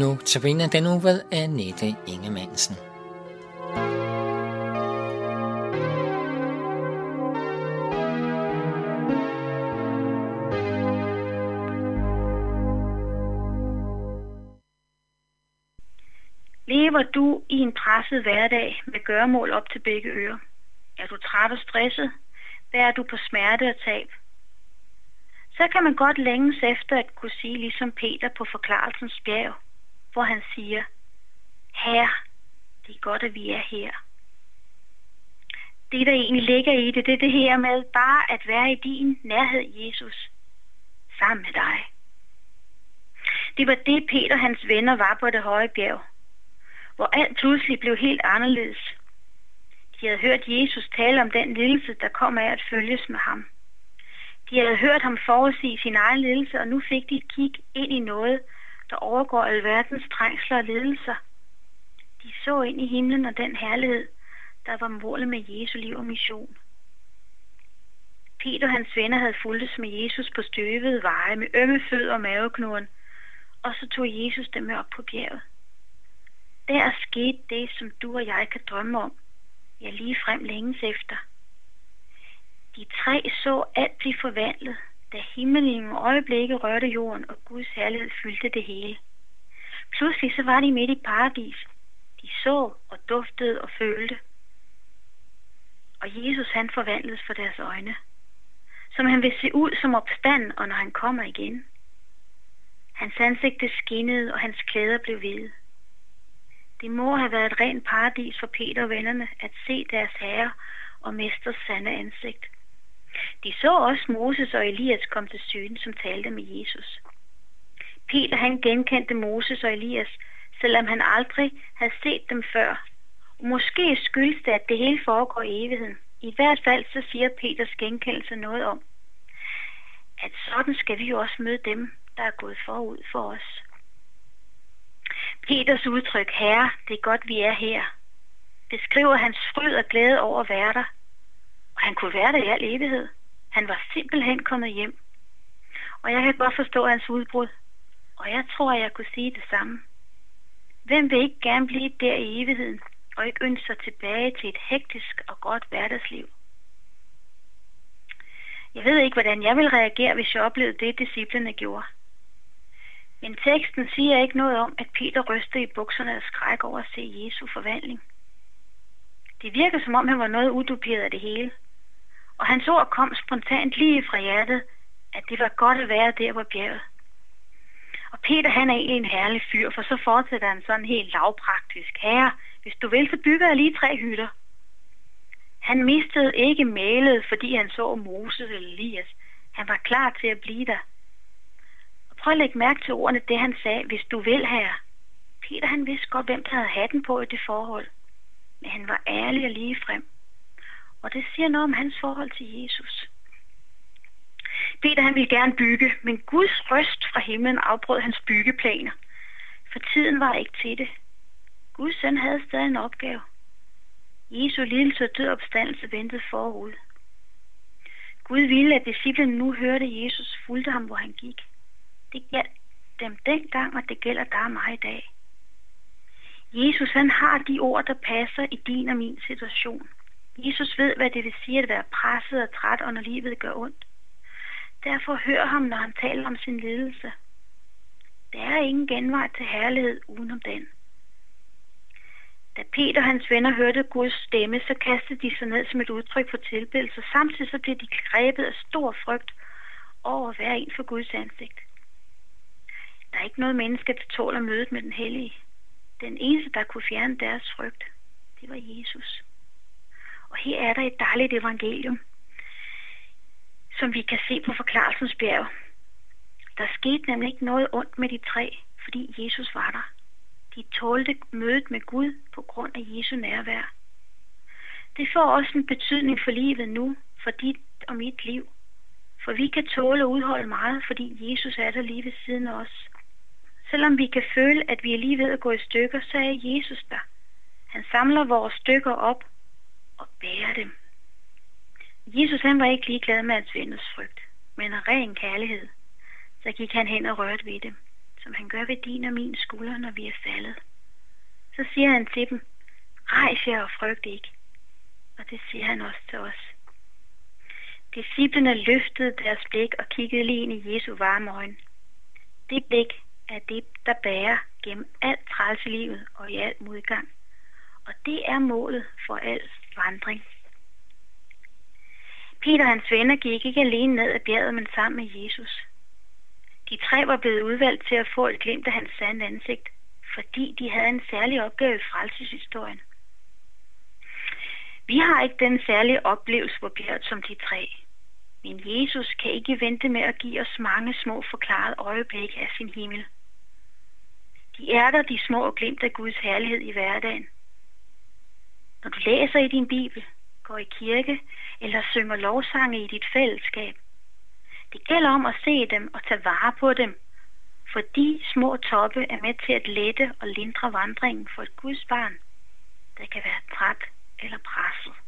Nu tabiner den uge af Nette Ingemannsen. Lever du i en presset hverdag med gøremål op til begge ører? Er du træt og stresset? Bærer du på smerte og tab? Så kan man godt længes efter at kunne sige ligesom Peter på forklarelsens bjerg, hvor han siger, Herre, det er godt, at vi er her. Det, der egentlig ligger i det, det er det her med bare at være i din nærhed, Jesus, sammen med dig. Det var det, Peter og hans venner var på det høje bjerg, hvor alt pludselig blev helt anderledes. De havde hørt Jesus tale om den lidelse, der kom af at følges med ham. De havde hørt ham forudsige sin egen lidelse, og nu fik de et kig ind i noget, der overgår alverdens trængsler og ledelser. De så ind i himlen og den herlighed, der var målet med Jesu liv og mission. Peter og hans venner havde fulgtes med Jesus på støvede veje med ømme fødder og maveknuden, og så tog Jesus dem op på bjerget. Der skete det, som du og jeg kan drømme om, ja lige frem længes efter. De tre så alt blive forvandlet, da himlen i en øjeblikke rørte jorden, og Guds herlighed fyldte det hele. Pludselig så var de midt i paradis. De så og duftede og følte. Og Jesus han forvandledes for deres øjne. Som han vil se ud som opstand, og når han kommer igen. Hans ansigte skinnede, og hans klæder blev hvide. Det må have været et rent paradis for Peter og vennerne at se deres herre og mesters sande ansigt. De så også Moses og Elias komme til syne, som talte med Jesus. Peter han genkendte Moses og Elias, selvom han aldrig havde set dem før. Og måske skyldes det, at det hele foregår i evigheden. I hvert fald så siger Peters genkendelse noget om, at sådan skal vi jo også møde dem, der er gået forud for os. Peters udtryk, herre, det er godt, vi er her, beskriver hans fryd og glæde over at være der. Han kunne være der i al evighed. Han var simpelthen kommet hjem. Og jeg kan godt forstå hans udbrud. Og jeg tror, at jeg kunne sige det samme. Hvem vil ikke gerne blive der i evigheden, og ikke ønske sig tilbage til et hektisk og godt hverdagsliv? Jeg ved ikke, hvordan jeg vil reagere, hvis jeg oplevede det, disciplene gjorde. Men teksten siger ikke noget om, at Peter rystede i bukserne af skræk over at se Jesu forvandling. Det virker som om, han var noget uduperet af det hele. Og hans ord kom spontant lige fra hjertet, at det var godt at være der på bjerget. Og Peter han er egentlig en herlig fyr, for så fortsætter han sådan helt lavpraktisk. Herre, hvis du vil, så bygger jeg lige tre hytter. Han mistede ikke malet, fordi han så Moses eller Elias. Han var klar til at blive der. Og prøv at lægge mærke til ordene, det han sagde, hvis du vil, herre. Peter han vidste godt, hvem der havde hatten på i det forhold. Men han var ærlig og lige frem. Og det siger noget om hans forhold til Jesus. Peter han ville gerne bygge, men Guds røst fra himlen afbrød hans byggeplaner. For tiden var ikke til det. Guds søn havde stadig en opgave. Jesu lidelse og død opstandelse ventede forud. Gud ville, at disciplen nu hørte Jesus fulgte ham, hvor han gik. Det galt dem dengang, og det gælder dig og mig i dag. Jesus han har de ord, der passer i din og min situation. Jesus ved, hvad det vil sige at være presset og træt, og når livet gør ondt. Derfor hør ham, når han taler om sin lidelse. Der er ingen genvej til herlighed udenom den. Da Peter og hans venner hørte Guds stemme, så kastede de sig ned som et udtryk for tilbedelse. Samtidig så blev de grebet af stor frygt over at være en for Guds ansigt. Der er ikke noget menneske, der tåler mødet med den hellige. Den eneste, der kunne fjerne deres frygt, det var Jesus. Her er der et dejligt evangelium, som vi kan se på forklarelsens bjerg. Der skete nemlig ikke noget ondt med de tre, fordi Jesus var der. De tålte mødet med Gud på grund af Jesu nærvær. Det får også en betydning for livet nu, for dit og mit liv. For vi kan tåle og udholde meget, fordi Jesus er der lige ved siden af os. Selvom vi kan føle, at vi er lige ved at gå i stykker, så er Jesus der. Han samler vores stykker op og bære dem. Jesus han var ikke ligeglad med hans venners frygt, men af ren kærlighed. Så gik han hen og rørte ved dem, som han gør ved din og min skulder, når vi er faldet. Så siger han til dem, rejs jer og frygt ikke. Og det siger han også til os. Disciplerne løftede deres blik og kiggede lige ind i Jesu varme øjne. Det blik er det, der bærer gennem alt trælselivet og i al modgang. Og det er målet for alt forandring. Peter og hans venner gik ikke alene ned ad bjerget, men sammen med Jesus. De tre var blevet udvalgt til at få et glimt af hans sande ansigt, fordi de havde en særlig opgave i frelseshistorien. Vi har ikke den særlige oplevelse på bjerget som de tre. Men Jesus kan ikke vente med at give os mange små forklarede øjeblikke af sin himmel. De er der de små glimt af Guds herlighed i hverdagen. Når du læser i din bibel, går i kirke eller synger lovsange i dit fællesskab, det gælder om at se dem og tage vare på dem, for de små toppe er med til at lette og lindre vandringen for et Guds barn, der kan være træt eller presset.